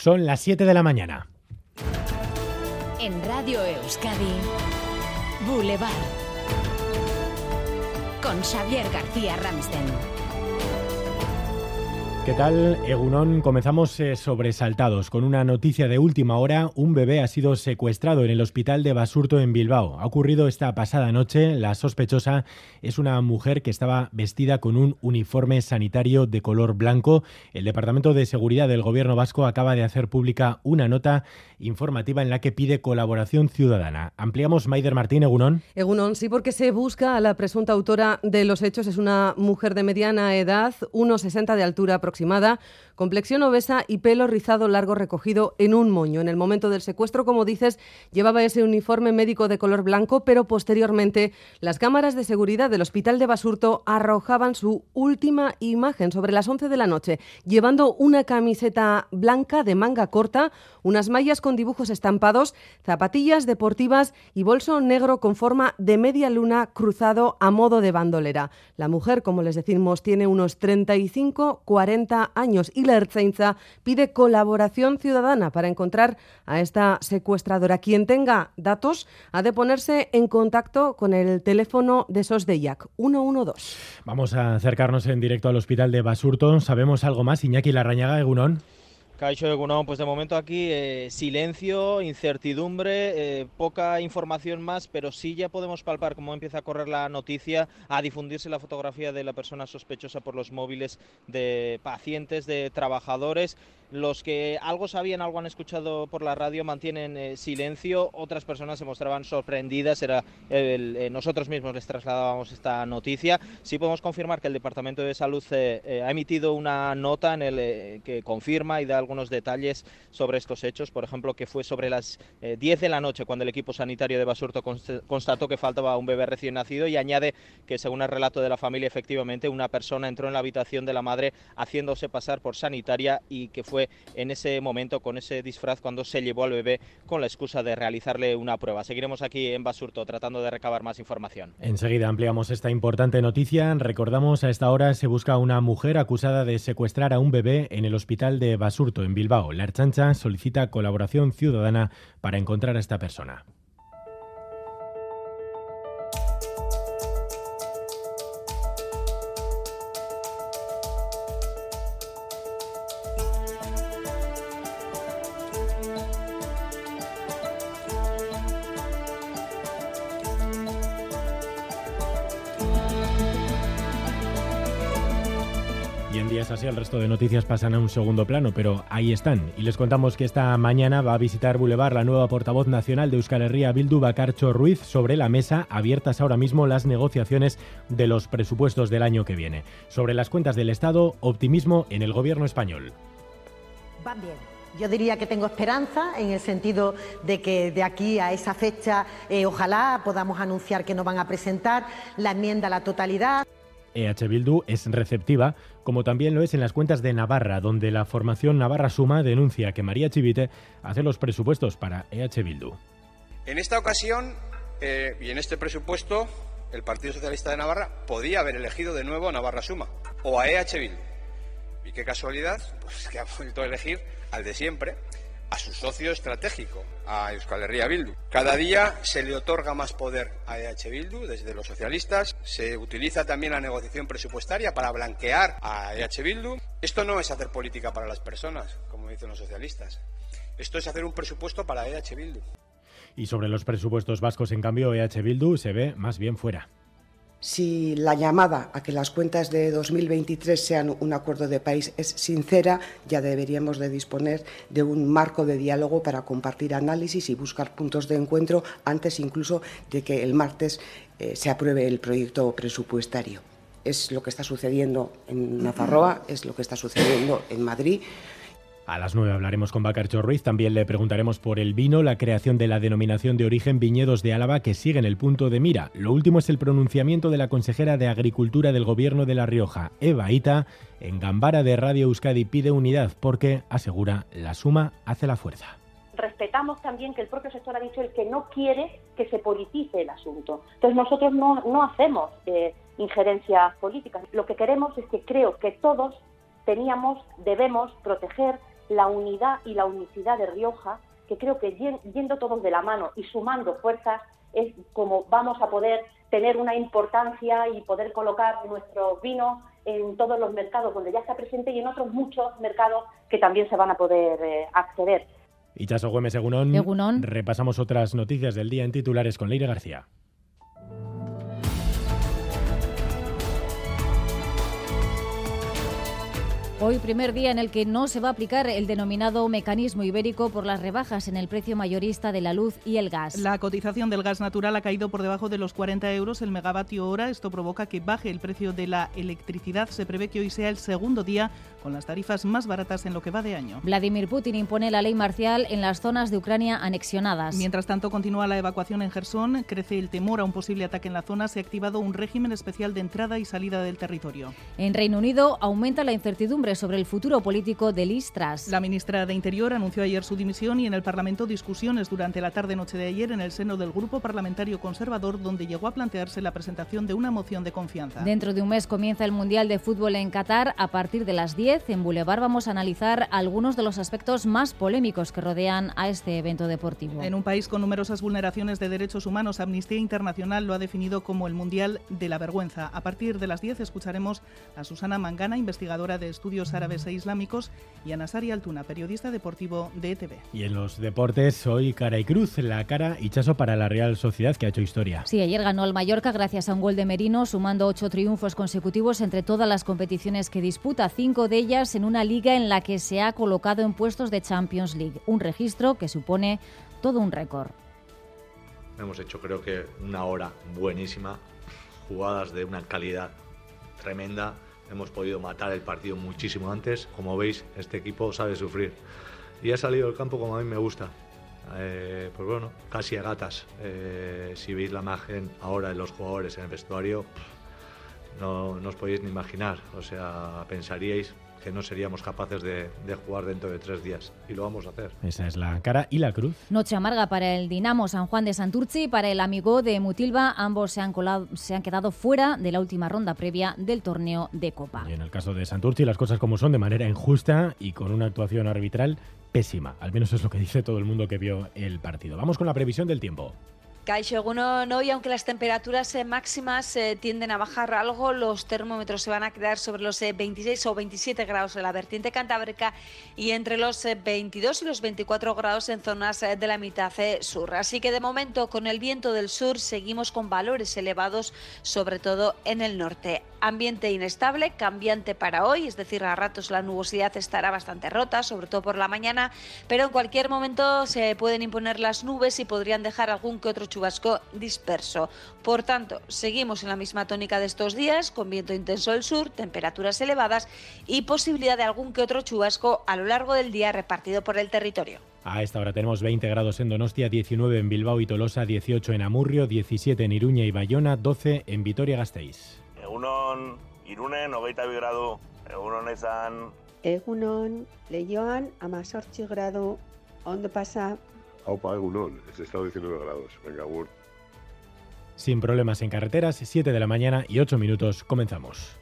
Son las 7 de la mañana. En Radio Euskadi, Boulevard. Con Xavier García Ramsten. ¿Qué tal, Egunon? Comenzamos eh, sobresaltados con una noticia de última hora. Un bebé ha sido secuestrado en el hospital de Basurto en Bilbao. Ha ocurrido esta pasada noche. La sospechosa es una mujer que estaba vestida con un uniforme sanitario de color blanco. El Departamento de Seguridad del Gobierno vasco acaba de hacer pública una nota informativa en la que pide colaboración ciudadana. Ampliamos Maider Martín, Egunon. Egunon, sí, porque se busca a la presunta autora de los hechos. Es una mujer de mediana edad, 1,60 de altura aproximadamente complexión obesa y pelo rizado largo recogido en un moño. En el momento del secuestro, como dices, llevaba ese uniforme médico de color blanco, pero posteriormente las cámaras de seguridad del hospital de Basurto arrojaban su última imagen sobre las 11 de la noche, llevando una camiseta blanca de manga corta, unas mallas con dibujos estampados, zapatillas deportivas y bolso negro con forma de media luna cruzado a modo de bandolera. La mujer, como les decimos, tiene unos 35-40 años y la Ertzaintza pide colaboración ciudadana para encontrar a esta secuestradora. Quien tenga datos ha de ponerse en contacto con el teléfono de SOSDEIAC 112. Vamos a acercarnos en directo al hospital de Basurto. ¿Sabemos algo más? Iñaki Larrañaga, Egunón. Caixo Egunon, pues de momento aquí eh, silencio, incertidumbre, eh, poca información más, pero sí ya podemos palpar cómo empieza a correr la noticia, a difundirse la fotografía de la persona sospechosa por los móviles de pacientes, de trabajadores. Los que algo sabían, algo han escuchado por la radio mantienen eh, silencio, otras personas se mostraban sorprendidas, era nosotros mismos les trasladábamos esta noticia. Sí podemos confirmar que el Departamento de Salud ha emitido una nota en el que confirma y da algunos detalles sobre estos hechos, por ejemplo, que fue sobre las 10 eh, de la noche cuando el equipo sanitario de Basurto constató que faltaba un bebé recién nacido y añade que según el relato de la familia, efectivamente una persona entró en la habitación de la madre haciéndose pasar por sanitaria y que fue en ese momento con ese disfraz cuando se llevó al bebé con la excusa de realizarle una prueba. Seguiremos aquí en Basurto tratando de recabar más información. Enseguida ampliamos esta importante noticia. Recordamos a esta hora se busca una mujer acusada de secuestrar a un bebé en el hospital de Basurto en Bilbao. La Archancha solicita colaboración ciudadana para encontrar a esta persona. Así, el resto de noticias pasan a un segundo plano, pero ahí están. Y les contamos que esta mañana va a visitar Boulevard la nueva portavoz nacional de Euskal Herria, Bildu Bacarcho Ruiz, sobre la mesa abiertas ahora mismo las negociaciones de los presupuestos del año que viene. Sobre las cuentas del Estado, optimismo en el gobierno español. Van bien. Yo diría que tengo esperanza en el sentido de que de aquí a esa fecha eh, ojalá podamos anunciar que nos van a presentar la enmienda a la totalidad. EH Bildu es receptiva, como también lo es en las cuentas de Navarra, donde la formación Navarra Suma denuncia que María Chivite hace los presupuestos para EH Bildu. En esta ocasión eh, y en este presupuesto, el Partido Socialista de Navarra podía haber elegido de nuevo a Navarra Suma o a EH Bildu. Y qué casualidad, pues que ha vuelto a elegir al de siempre, a su socio estratégico, a Euskal Herria Bildu. Cada día se le otorga más poder a EH Bildu desde los socialistas, se utiliza también la negociación presupuestaria para blanquear a EH Bildu. Esto no es hacer política para las personas, como dicen los socialistas. Esto es hacer un presupuesto para EH Bildu. Y sobre los presupuestos vascos, en cambio, EH Bildu se ve más bien fuera. Si la llamada a que las cuentas de 2023 sean un acuerdo de país es sincera, ya deberíamos de disponer de un marco de diálogo para compartir análisis y buscar puntos de encuentro antes incluso de que el martes eh, se apruebe el proyecto presupuestario. Es lo que está sucediendo en Nafarroa, es lo que está sucediendo en Madrid. A las nueve hablaremos con Bacarcho Ruiz. También le preguntaremos por el vino, la creación de la denominación de origen Viñedos de Álava que sigue en el punto de mira. Lo último es el pronunciamiento de la consejera de Agricultura del Gobierno de La Rioja, Eva Ita, en Gambara de Radio Euskadi pide unidad porque, asegura, la suma hace la fuerza respetamos también que el propio sector ha dicho el que no quiere que se politice el asunto. Entonces nosotros no, no hacemos eh, injerencias políticas. Lo que queremos es que creo que todos teníamos, debemos proteger la unidad y la unicidad de Rioja, que creo que yendo todos de la mano y sumando fuerzas es como vamos a poder tener una importancia y poder colocar nuestro vino en todos los mercados donde ya está presente y en otros muchos mercados que también se van a poder eh, acceder. Y Chaso Güemes, Egunon, repasamos otras noticias del día en titulares con Leire García. Hoy primer día en el que no se va a aplicar el denominado mecanismo ibérico por las rebajas en el precio mayorista de la luz y el gas. La cotización del gas natural ha caído por debajo de los 40 euros el megavatio hora. Esto provoca que baje el precio de la electricidad. Se prevé que hoy sea el segundo día con las tarifas más baratas en lo que va de año. Vladimir Putin impone la ley marcial en las zonas de Ucrania anexionadas. Mientras tanto continúa la evacuación en Gerson, crece el temor a un posible ataque en la zona. Se ha activado un régimen especial de entrada y salida del territorio. En Reino Unido aumenta la incertidumbre sobre el futuro político de Listras. La ministra de Interior anunció ayer su dimisión y en el Parlamento discusiones durante la tarde-noche de ayer en el seno del Grupo Parlamentario Conservador, donde llegó a plantearse la presentación de una moción de confianza. Dentro de un mes comienza el Mundial de Fútbol en Qatar. A partir de las 10 en Boulevard vamos a analizar algunos de los aspectos más polémicos que rodean a este evento deportivo. En un país con numerosas vulneraciones de derechos humanos, Amnistía Internacional lo ha definido como el Mundial de la Vergüenza. A partir de las 10 escucharemos a Susana Mangana, investigadora de estudios árabes e islámicos, y a Nasari Altuna, periodista deportivo de ETV. Y en los deportes, hoy cara y cruz, la cara y chaso para la Real Sociedad, que ha hecho historia. Sí, ayer ganó al Mallorca gracias a un gol de Merino, sumando ocho triunfos consecutivos entre todas las competiciones que disputa, cinco de ellas en una liga en la que se ha colocado en puestos de Champions League, un registro que supone todo un récord. Hemos hecho creo que una hora buenísima, jugadas de una calidad tremenda hemos podido matar el partido muchísimo antes. Como veis, este equipo sabe sufrir. Y ha salido del campo como a mí me gusta. Eh, pues bueno, casi a gatas. Eh, si veis la imagen ahora de los jugadores en el vestuario, no, no os podéis ni imaginar. O sea, pensaríais que no seríamos capaces de, jugar dentro de tres días. Y lo vamos a hacer. Esa es la cara y la cruz. Noche amarga para el Dinamo San Juan de Santurci y para el Amigo de Mutilva. Ambos se han, colado, se han quedado fuera de la última ronda previa del torneo de Copa. Y en el caso de Santurci, las cosas como son, de manera injusta y con una actuación arbitral pésima. Al menos es lo que dice todo el mundo que vio el partido. Vamos con la previsión del tiempo. Caixo no y aunque las temperaturas eh, máximas eh, tienden a bajar algo, los termómetros se van a quedar sobre los 26 eh, o 27 grados en la vertiente cantábrica y entre los 22 y los 24 grados en zonas de la mitad sur. Así que de momento con el viento del sur seguimos con valores elevados, sobre todo en el norte. Ambiente inestable, cambiante para hoy, es decir, a ratos la nubosidad estará bastante rota, sobre todo por la mañana, pero en cualquier momento se pueden imponer las nubes y podrían dejar algún que otro chubasco disperso. Por tanto, seguimos en la misma tónica de estos días, con viento intenso del sur, temperaturas elevadas y posibilidad de algún que otro chubasco a lo largo del día repartido por el territorio. A esta hora tenemos 20 grados en Donostia, 19 en Bilbao y Tolosa, 18 en Amurrio, 17 en Iruña y Bayona, 12 en Vitoria-Gasteiz. Egunon, Irunen, hogeita grado, egunon ezan. Egunon, Leioan, amazortzi grado, ondo pasa. Aupa, egunon, es estado 19 grados, venga, Sin problemas en carreteras, 7 de la mañana y 8 minutos, comenzamos.